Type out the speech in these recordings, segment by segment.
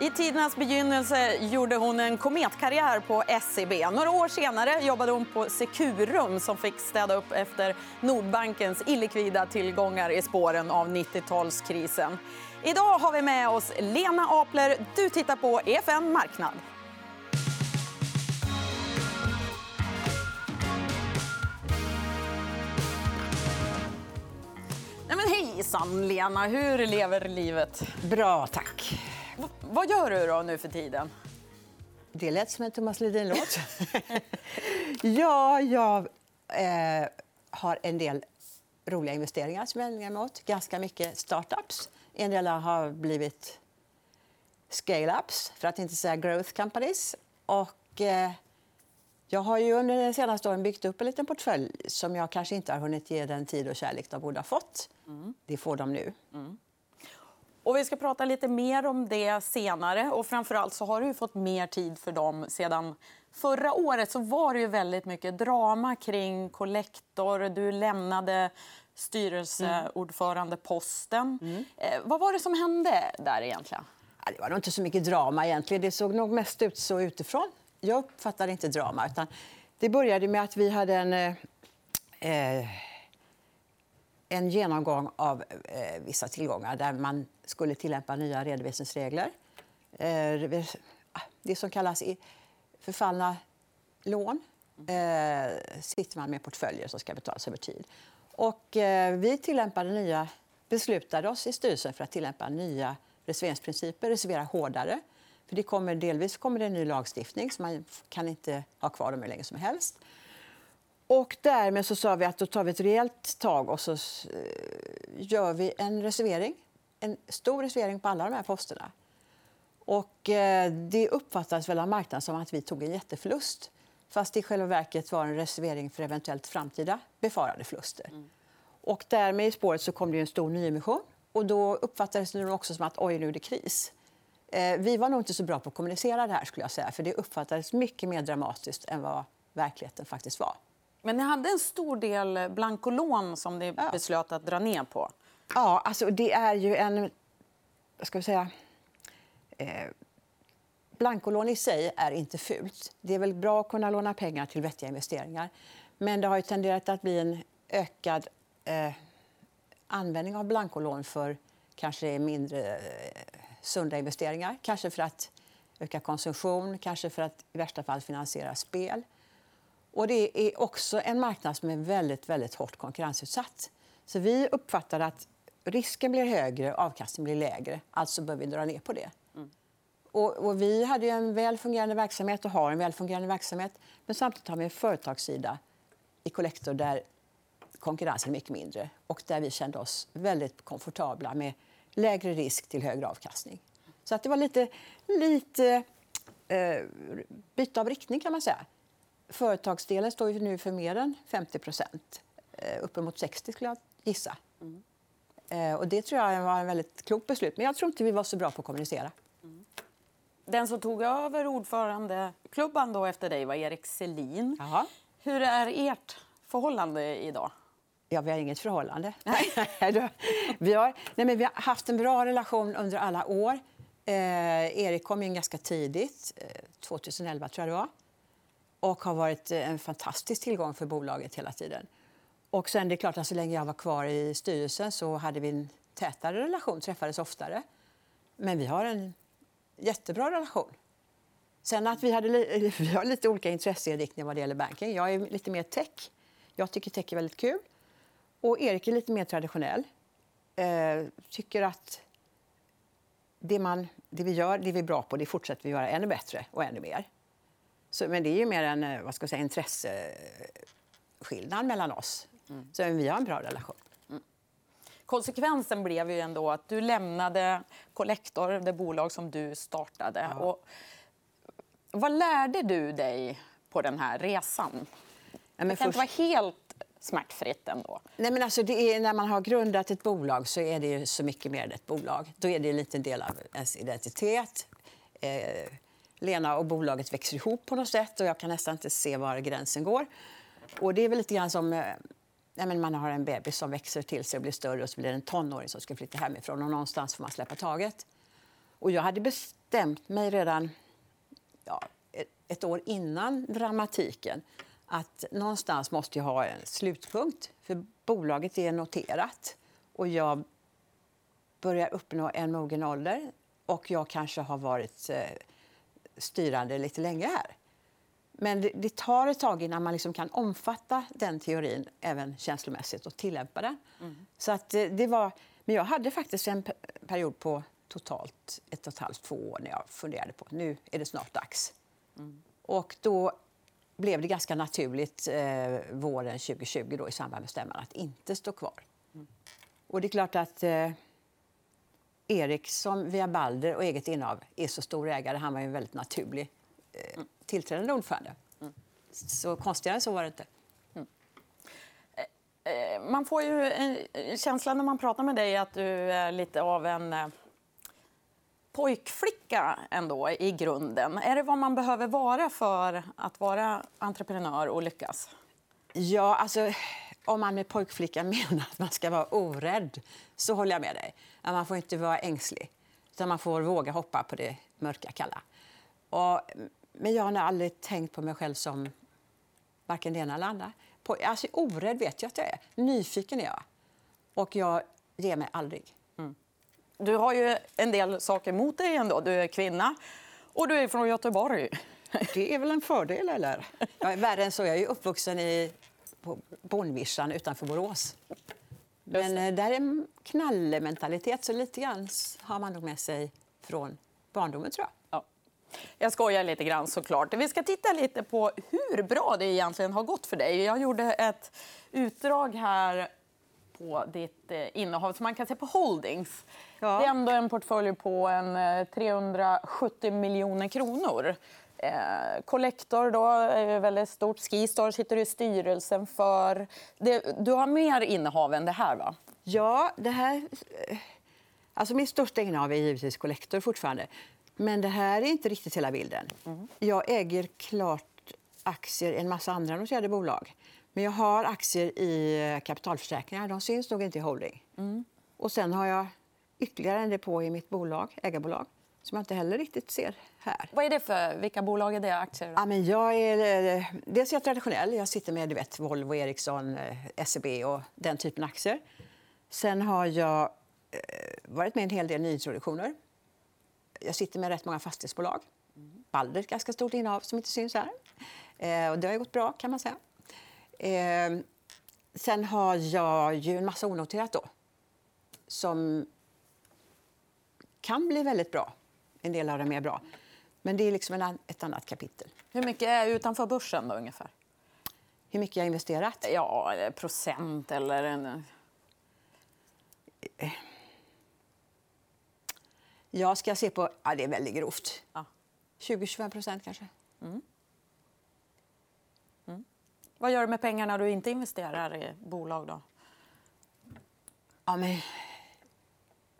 I tidernas begynnelse gjorde hon en kometkarriär på SEB. Några år senare jobbade hon på Securum som fick städa upp efter Nordbankens illikvida tillgångar i spåren av 90-talskrisen. Idag har vi med oss Lena Apler. Du tittar på EFN Marknad. Nej, men hejsan, Lena. Hur lever livet? Bra, tack. V vad gör du då nu för tiden? Det lät som en Thomas Ledin-låt. ja, jag eh, har en del roliga investeringar som jag ägnar mig åt. Ganska mycket startups. En del har blivit scale-ups, för att inte säga growth companies. Och, eh, jag har ju under de senaste åren byggt upp en liten portfölj som jag kanske inte har hunnit ge den tid och kärlek de borde ha fått. Mm. Det får de nu. Mm. Och vi ska prata lite mer om det senare. Och framförallt så har du fått mer tid för dem sedan förra året. så var det ju väldigt mycket drama kring Collector. Du lämnade styrelseordförandeposten. Mm. Eh, vad var det som hände där egentligen? Ja, det var nog inte så mycket drama. egentligen. Det såg nog mest ut så utifrån. Jag uppfattade inte drama. Utan det började med att vi hade en... Eh, eh en genomgång av eh, vissa tillgångar där man skulle tillämpa nya redovisningsregler. Eh, det ah, som kallas förfallna lån eh, sitter man med portföljer som ska betalas över tid. Och, eh, vi tillämpade nya, beslutade oss i styrelsen för att tillämpa nya reserveringsprinciper, reservera hårdare. För det kommer, delvis kommer det en ny lagstiftning, så man kan inte ha kvar dem hur länge som helst. Och därmed så sa vi att då tar vi ett rejält tag och så eh, gör vi en reservering. En stor reservering på alla de här posterna. Och eh, det uppfattades väl av marknaden som att vi tog en jätteförlust. Fast det i själva verket var en reservering för eventuellt framtida befarade förluster. Mm. Och därmed i spåret så kom det en stor nyemission. Och då uppfattades det också som att oj, nu är det kris. Eh, vi var nog inte så bra på att kommunicera det här. skulle jag säga. För Det uppfattades mycket mer dramatiskt än vad verkligheten faktiskt var. Men ni hade en stor del blankolån som ni ja. beslöt att dra ner på. Ja, alltså det är ju en... Vad ska vi säga? Eh, blankolån i sig är inte fult. Det är väl bra att kunna låna pengar till vettiga investeringar. Men det har ju tenderat att bli en ökad eh, användning av blankolån för kanske mindre eh, sunda investeringar. Kanske för att öka konsumtion, kanske för att i värsta fall finansiera spel. Och det är också en marknad som är väldigt, väldigt hårt konkurrensutsatt. Så vi uppfattar att risken blir högre, avkastningen blir lägre. Alltså bör vi dra ner på det. Mm. Och, och, vi hade en väl fungerande verksamhet och har en väl fungerande verksamhet. Men samtidigt har vi en företagssida i Collector där konkurrensen är mycket mindre och där vi kände oss väldigt komfortabla med lägre risk till högre avkastning. Så att det var lite, lite eh, byte av riktning, kan man säga. Företagsdelen står ju nu för mer än 50 eh, uppemot 60 skulle jag gissa. Mm. Eh, och det tror jag var en väldigt klokt beslut. Men jag tror inte vi var så bra på att kommunicera. Mm. Den som tog över ordförandeklubban då efter dig var Erik Selin. Aha. Hur är ert förhållande idag? Ja, vi har inget förhållande. vi, har, nej, men vi har haft en bra relation under alla år. Eh, Erik kom in ganska tidigt, eh, 2011 tror jag det var och har varit eh, en fantastisk tillgång för bolaget hela tiden. Och sen det är klart att så länge jag var kvar i styrelsen så hade vi en tätare relation, träffades oftare. Men vi har en jättebra relation. Sen att vi, hade, vi har lite olika intresseinriktningar vad det gäller banking. Jag är lite mer tech. Jag tycker tech är väldigt kul. Och Erik är lite mer traditionell. Eh, tycker att det, man, det vi gör, det vi är bra på, det fortsätter vi göra ännu bättre och ännu mer. Så, men det är ju mer en eh, vad ska jag säga, intresseskillnad mellan oss. Mm. Så vi har en bra relation. Mm. Konsekvensen blev ju ändå att du lämnade Collector, det bolag som du startade. Ja. Och vad lärde du dig på den här resan? Ja, det kan först... inte vara helt smärtfritt ändå. Nej, men alltså, är, när man har grundat ett bolag så är det så mycket mer än ett bolag. Då är det en liten del av ens identitet. Eh, Lena och bolaget växer ihop på något sätt och jag kan nästan inte se var gränsen går. Och det är väl lite grann som eh, Nej, men man har en bebis som växer till sig och blir större och så blir det en tonåring som ska flytta hemifrån och någonstans får man släppa taget. Och jag hade bestämt mig redan ja, ett, ett år innan dramatiken att någonstans måste jag ha en slutpunkt. För bolaget är noterat och jag börjar uppnå en mogen ålder och jag kanske har varit eh, styrande lite länge här. Men det, det, tar ett tag innan man liksom kan omfatta den teorin även känslomässigt och tillämpa den. Mm. Så att eh, det var, men jag hade faktiskt en period på totalt ett och ett halvt, två år när jag funderade på nu är det snart dags. Mm. Och då blev det ganska naturligt eh, våren 2020 då, i samband med stämman att inte stå kvar. Mm. Och det är klart att eh, Erik som via Balder och eget innehav är så stor ägare, han var en väldigt naturlig eh, mm. tillträdande ordförande. Mm. Så konstigare så var det inte. Mm. Eh, eh, man får ju en känsla när man pratar med dig att du är lite av en eh, pojkflicka ändå i grunden. Är det vad man behöver vara för att vara entreprenör och lyckas? Ja, alltså om man med pojkflicka menar att man ska vara orädd så håller jag med dig. Man får inte vara ängslig, utan man får våga hoppa på det mörka, kalla. Och, men jag har aldrig tänkt på mig själv som varken det ena eller andra. På, alltså, orädd vet jag att jag är. Nyfiken är jag. Och jag ger mig aldrig. Mm. Du har ju en del saker mot dig ändå. Du är kvinna och du är från Göteborg. Det är väl en fördel, eller? Jag är värre än så. Jag är uppvuxen i på Bonnvischan utanför Borås. Men eh, där är knallmentalitet, så lite grann har man nog med sig från barndomen tror jag. Ja. Jag skojar lite grann såklart. Vi ska titta lite på hur bra det egentligen har gått för dig. Jag gjorde ett utdrag här på ditt eh, innehav som man kan se på Holdings. Ja. Det är ändå en portfölj på en 370 eh, miljoner kronor. Eh, Collector då, är väldigt stort. Skistar sitter du i styrelsen för. Du har mer innehav än det här, va? Ja, det här... Eh, alltså mitt största innehav är givetvis Collector fortfarande. Men det här är inte riktigt hela bilden. Mm. Jag äger klart aktier i en massa andra noterade bolag. Men jag har aktier i eh, kapitalförsäkringar. De syns nog inte i holding. Mm. Och sen har jag ytterligare en depå i mitt bolag, ägarbolag som jag inte heller riktigt ser här. Vad är det för vilka bolag är det? Aktier? Ja, men jag är, eh, dels är jag traditionell. Jag sitter med du vet, Volvo, Ericsson, eh, SEB och den typen av aktier. Sen har jag eh, varit med i en hel del nyintroduktioner. Jag sitter med rätt många fastighetsbolag. Balder ett ganska stort innehav som inte syns här. och det har gått bra kan man säga. sen har jag ju en massa onoterat då. Som kan bli väldigt bra en del av dem är bra. Men det är liksom ett annat kapitel. Hur mycket är utanför börsen då ungefär? Hur mycket jag har investerat? Ja, procent eller... En... Jag ska se på... Ja, det är väldigt grovt. Ja. 20-25 procent kanske. Mm. Mm. Vad gör du med pengarna du inte investerar i bolag? då? Ja, men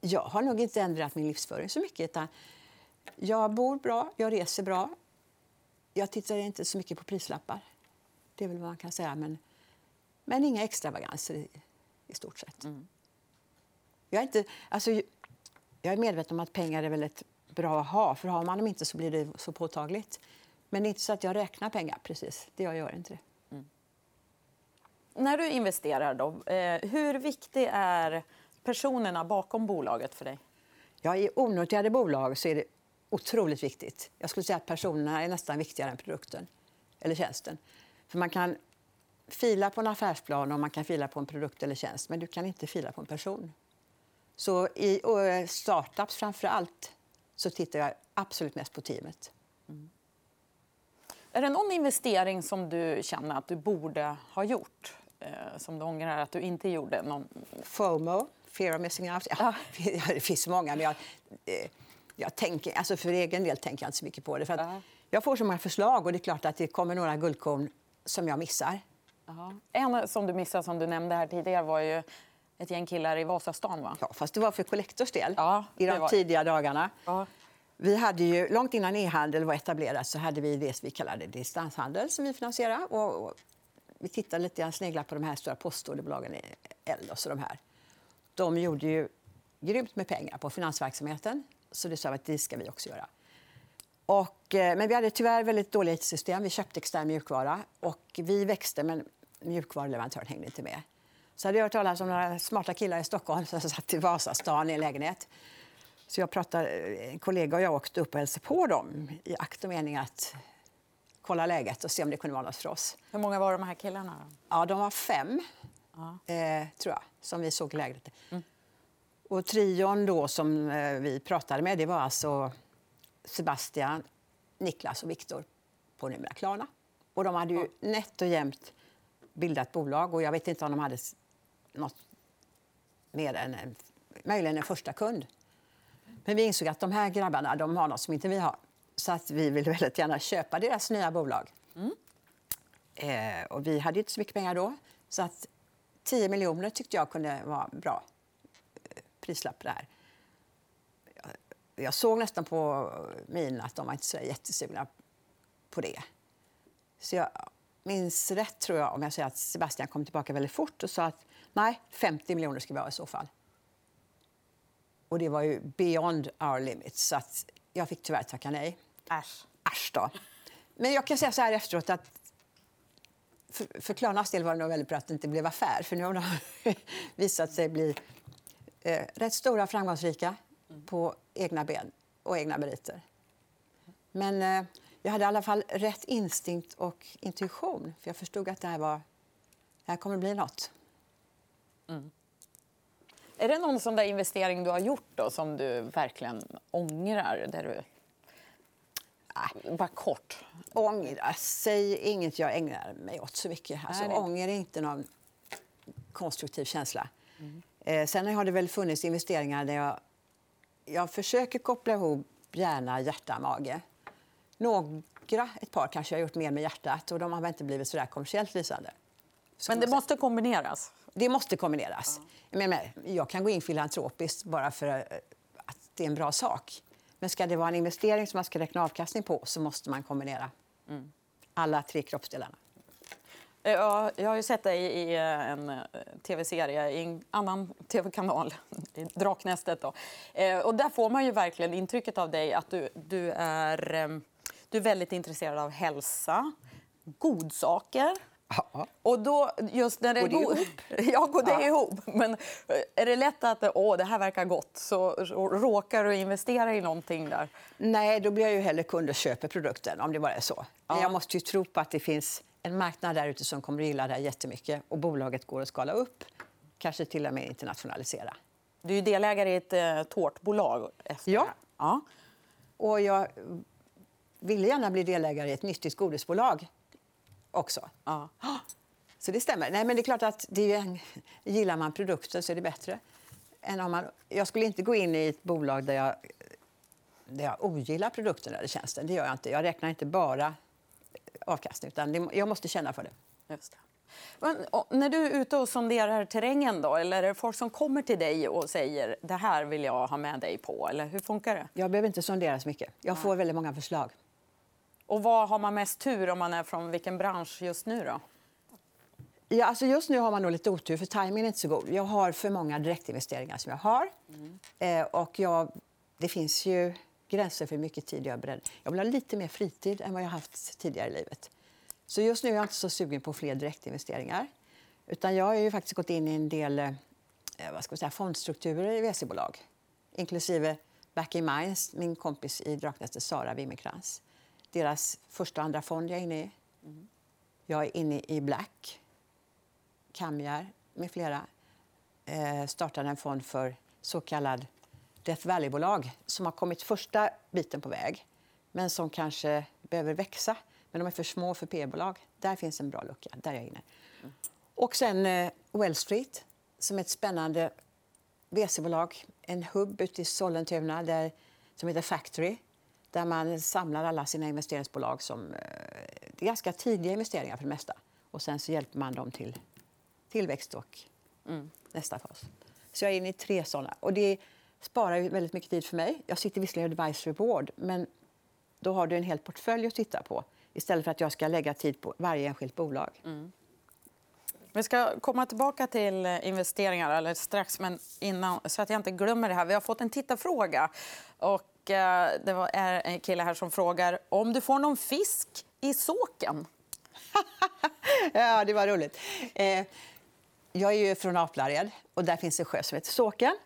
jag har nog inte ändrat min livsföring så mycket. Utan jag bor bra, jag reser bra. Jag tittar inte så mycket på prislappar. Det är väl vad man kan säga. Men, men inga extravaganser i, i stort sett. Mm. Jag, är inte, alltså, jag är medveten om att pengar är väldigt bra att ha. För har man dem inte så blir det så påtagligt. Men det är inte så att jag räknar pengar precis. Det jag gör inte det. Mm. När du investerar, då, eh, hur viktig är personerna bakom bolaget för dig? Ja, I onoterade bolag så är det otroligt viktigt. Jag skulle säga att personerna är nästan viktigare än produkten eller tjänsten. För man kan fila på en affärsplan och man kan fila på en produkt eller tjänst, men du kan inte fila på en person. Så i startups framför allt så tittar jag absolut mest på teamet. Mm. Är det någon investering som du känner att du borde ha gjort? Eh, som du ångrar att du inte gjorde? Någon... FOMO, fear of missing out. Ja, det finns många. Men jag, eh, jag tänker, alltså för egen del tänker jag inte så mycket på det. För uh Jag får så många förslag och det är klart att det kommer några guldkorn som jag missar. Uh En som du missade, som du nämnde här tidigare, var ju ett gäng killar i Vasastan. Va? Ja, fast det var för Collectors del ja, i de var... tidiga dagarna. Ja. Vi hade ju, långt innan e-handel var etablerat så hade vi det vi kallade distanshandel som vi finansierade. Och, och vi tittade lite grann, sneglade på de här stora postorderbolagen, Ellos och de här. De gjorde ju grymt med pengar på finansverksamheten Så det sa vi att det ska vi också göra. Och, eh, men vi hade tyvärr väldigt dåliga IT-system. Vi köpte extern mjukvara och vi växte men mjukvaruleverantören hängde inte med. Så hade jag hört talas om några smarta killar i Stockholm som satt i Vasastan i en lägenhet. Så jag pratade, en kollega och jag åkte upp och hälsade på dem i akt och mening att kolla läget och se om det kunde vara något för oss. Hur många var de här killarna? Då? Ja, de var fem, ja. eh, tror jag, som vi såg läget. Mm. Och trion då som eh, vi pratade med det var alltså Sebastian, Niklas och Viktor på numera Klarna. Och de hade ju nätt och jämnt bildat bolag och jag vet inte om de hade något mer än en, möjligen en första kund. Men vi insåg att de här grabbarna de har något som inte vi har. Så att vi ville väldigt gärna köpa deras nya bolag. Mm. Eh, och vi hade inte så mycket pengar då. Så att 10 miljoner tyckte jag kunde vara bra prislapp det här. Jag såg nästan på min att de var inte så jättesugna på det. Så jag minns rätt, tror jag, om jag säger att Sebastian kom tillbaka väldigt fort och sa att nej, 50 miljoner ska vi ha i så fall. Och det var ju beyond our limits, så att jag fick tyvärr tacka nej. Äsch. Äsch då. Men jag kan säga så här efteråt att för, för Klarnas del var det nog väldigt bra att det inte blev affär, för nu har de visat sig bli eh, rätt stora framgångsrika mm. på egna ben och egna meriter. Men eh, jag hade i alla fall rätt instinkt och intuition, för jag förstod att det här, var, det här kommer bli nåt. Mm. Är det någon sån där investering du har gjort då, som du verkligen ångrar? Där du... Nej. Bara kort. Ångra? Säg inget jag ägnar mig åt så mycket. Alltså, Nej, ånger är inte någon konstruktiv känsla. Mm. Eh, sen har det väl funnits investeringar där jag, jag försöker koppla ihop hjärna, hjärta, mage. Några, ett par kanske jag har gjort mer med hjärtat och de har inte blivit så där kommersiellt lysande. Men det måste kombineras? Det måste kombineras. Ja. Men, jag kan gå in filantropiskt bara för eh, att det är en bra sak. Men ska det vara en investering som man ska räkna avkastning på så måste man kombinera mm. alla tre kroppsdelarna. Eh, ja, jag har ju sett dig i eh, en tv-serie i en annan tv-kanal, Draknästet. Då. Och där får man ju verkligen intrycket av dig att du, du, är, du är väldigt intresserad av hälsa, godsaker, Ja. Och då, just när det går det ihop? Ja, går det ja. ihop. Men eh, är det lätt att Åh, det här verkar gott, så råkar du investera i någonting där? Nej, då blir jag ju hellre kund och köper produkten, om det bara är så. Ja. Jag måste ju tro på att det finns en marknad där ute som kommer att gilla det här jättemycket och bolaget går att skala upp, kanske till och med internationalisera. Du är delägare i ett eh, tårtbolag. Efter ja. ja. Och jag vill gärna bli delägare i ett nyttigt godisbolag också. Ja. Så det stämmer. Nej, men det är klart att det är en, gillar man produkten så är det bättre. Än om man, jag skulle inte gå in i ett bolag där jag, där jag ogillar produkten eller tjänsten. Det gör jag inte. Jag räknar inte bara avkastning, utan jag måste känna för det. Just det. Men, när du är ute och sonderar terrängen, då, eller är det folk som kommer till dig och säger det här vill jag ha med dig på? Eller hur funkar det? Jag behöver inte sondera så mycket. Jag får väldigt många förslag. Och vad har man mest tur om man är från vilken bransch just nu då? Ja, alltså just nu har man nog lite otur för timingen är inte så god. Jag har för många direktinvesteringar som jag har. Mm. Eh, och jag, det finns ju gränser för hur mycket tid jag är beredd. Jag vill ha lite mer fritid än vad jag haft tidigare i livet. Så just nu är jag inte så sugen på fler direktinvesteringar. Utan jag har ju faktiskt gått in i en del eh, vad ska säga, fondstrukturer i VC-bolag. Inklusive Back in Minds, min kompis i Draknästet, Sara Wimmercrantz deras första och andra fond jag är inne i. Jag är inne i Black, Kamjar med flera. Eh, startade en fond för så kallad Death Valley-bolag som har kommit första biten på väg men som kanske behöver växa. Men de är för små för P-bolag. Där finns en bra lucka. Där är jag inne. Mm. Och sen eh, Well Street som är ett spännande VC-bolag. En hubb ute i Sollentuna där, som heter Factory där man samlar alla sina investeringsbolag. som eh, Det är ganska tidiga investeringar för det mesta. Och sen så hjälper man dem till tillväxt och mm. nästa fas. Så jag är inne i tre såna. Och det sparar väldigt mycket tid för mig. Jag sitter visserligen i advisory board, men då har du en hel portfölj att titta på istället för att jag ska lägga tid på varje enskilt bolag. Mm. Vi ska komma tillbaka till investeringar alldeles strax, men innan, så att jag inte glömmer det här. Vi har fått en tittarfråga. Och, eh, det är en kille här som frågar om du får någon fisk i såken. ja, det var roligt. Eh, jag är ju från Aplared och där finns en sjö som heter Såken.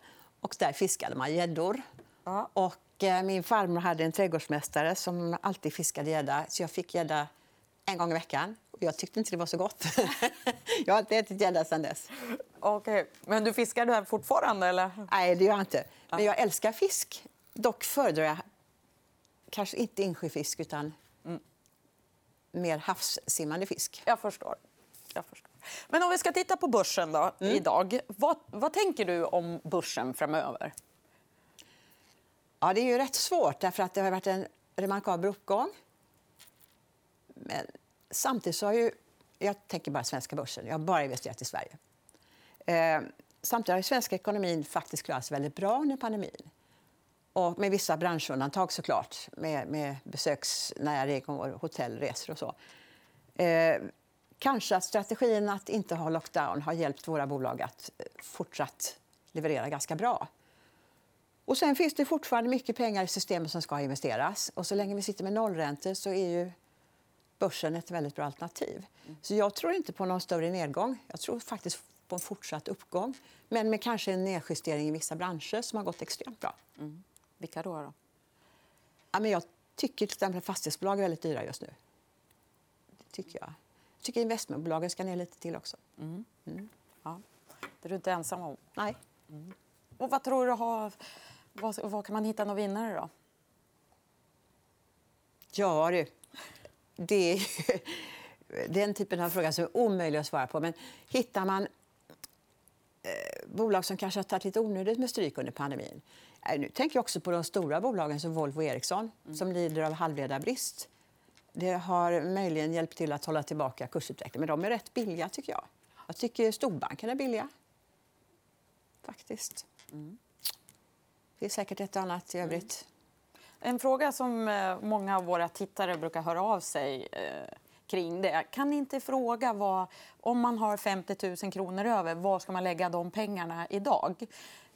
Och där fiskade man gäddor. Ja. Och eh, min farmor hade en trädgårdsmästare som alltid fiskade gädda. Så jag fick gädda en gång i veckan. Och jag tyckte inte det var så gott. jag har inte ätit gädda sedan dess. Okay. Men du fiskar där fortfarande? Eller? Nej, det gör jag inte. Men jag älskar fisk. Dock föredrar jag kanske inte insjöfisk utan mm. mer havssimmande fisk. Jag förstår. jag förstår. Men om vi ska titta på börsen då, mm. idag. Vad, vad tänker du om börsen framöver? Ja, det är ju rätt svårt, därför att det har varit en remarkabel uppgång. Men samtidigt så har ju... Jag tänker bara svenska börsen. Jag har bara investerat i Sverige. Eh, samtidigt har svenska ekonomin faktiskt klarat sig väldigt bra under pandemin. Och med vissa branschundantag såklart, med, med besöksnäring och hotellresor och så. Eh, kanske att strategin att inte ha lockdown har hjälpt våra bolag att eh, fortsatt leverera ganska bra. Och sen finns det fortfarande mycket pengar i systemet som ska investeras. Och så länge vi sitter med nollräntor så är ju börsen ett väldigt bra alternativ. Så jag tror inte på någon större nedgång. Jag tror faktiskt på en fortsatt uppgång. Men med kanske en nedjustering i vissa branscher som har gått extremt bra. Mm. Vilka då? då? Ja, men jag tycker till exempel fastighetsbolag är väldigt dyra just nu. Det tycker jag. Jag tycker investmentbolagen ska ner lite till också. Mm. Mm. Ja. Det är du inte ensam om. Nej. Mm. Och vad tror du har... Vad, vad kan man hitta någon vinnare då? Ja du, det är den typen av fråga som är omöjlig att svara på. Men hittar man eh, bolag som kanske har tagit lite onödigt med stryk under pandemin. Eh, nu tänker jag också på de stora bolagen som Volvo och Ericsson mm. som lider av halvledarbrist. Det har möjligen hjälpt till att hålla tillbaka kursutvecklingen. Men de är rätt billiga, tycker jag. Jag tycker storbankerna är billiga. Faktiskt. Mm. Det är säkert ett annat i mm. övrigt. En fråga som eh, många av våra tittare brukar höra av sig eh, kring det. Kan ni inte fråga vad, om man har 50 000 kronor över, var ska man lägga de pengarna idag?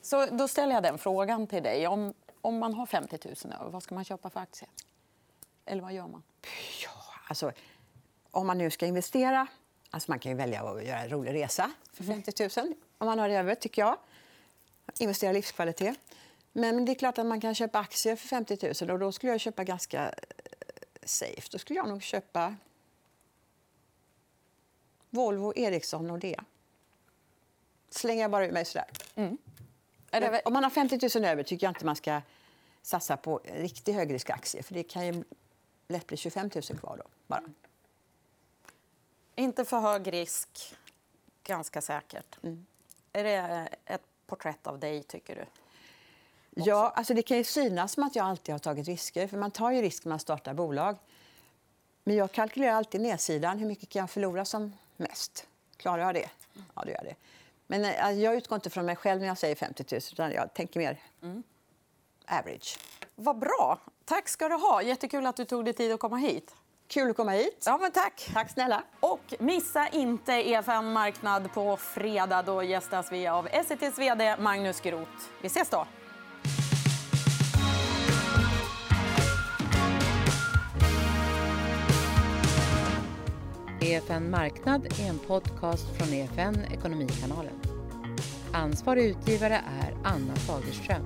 Så då ställer jag den frågan till dig. Om, om man har 50 000 över, vad ska man köpa för aktier? Eller vad gör man? Ja, alltså, om man nu ska investera... Alltså man kan ju välja att göra en rolig resa för 50 000 om man har det över, tycker jag. Investera i livskvalitet. Men det är klart att man kan köpa aktier för 50 000 och då skulle jag köpa ganska eh, safe. Då skulle jag nog köpa Volvo, Ericsson, Nordea. Slänger jag bara ur mig sådär. Mm. Om man har 50 000 över tycker jag inte man ska satsa på riktigt högriskaktier för det kan ju lätt bli 25 000 kvar då. Bara. Inte för hög risk, ganska säkert. Mm. Är det ett porträtt av dig, tycker du? Ja, alltså det kan ju synas som att jag alltid har tagit risker. För Man tar ju risk när man startar bolag. Men jag kalkylerar alltid nedsidan. Hur mycket kan jag förlora som mest? Klarar jag det? Ja, det gör jag det. Men eh, alltså, jag utgår inte från mig själv när jag säger 50 000, utan jag tänker mer mm. average. Vad bra. Tack ska du ha. Jättekul att du tog dig tid att komma hit. Kul att komma hit. Ja, men tack. Tack snälla. Och missa inte EFN Marknad på fredag. Då gästas vi av SCTs vd Magnus Groth. Vi ses då. EFN Marknad är en podcast från EFN Ekonomikanalen. Ansvarig utgivare är Anna Fagerström.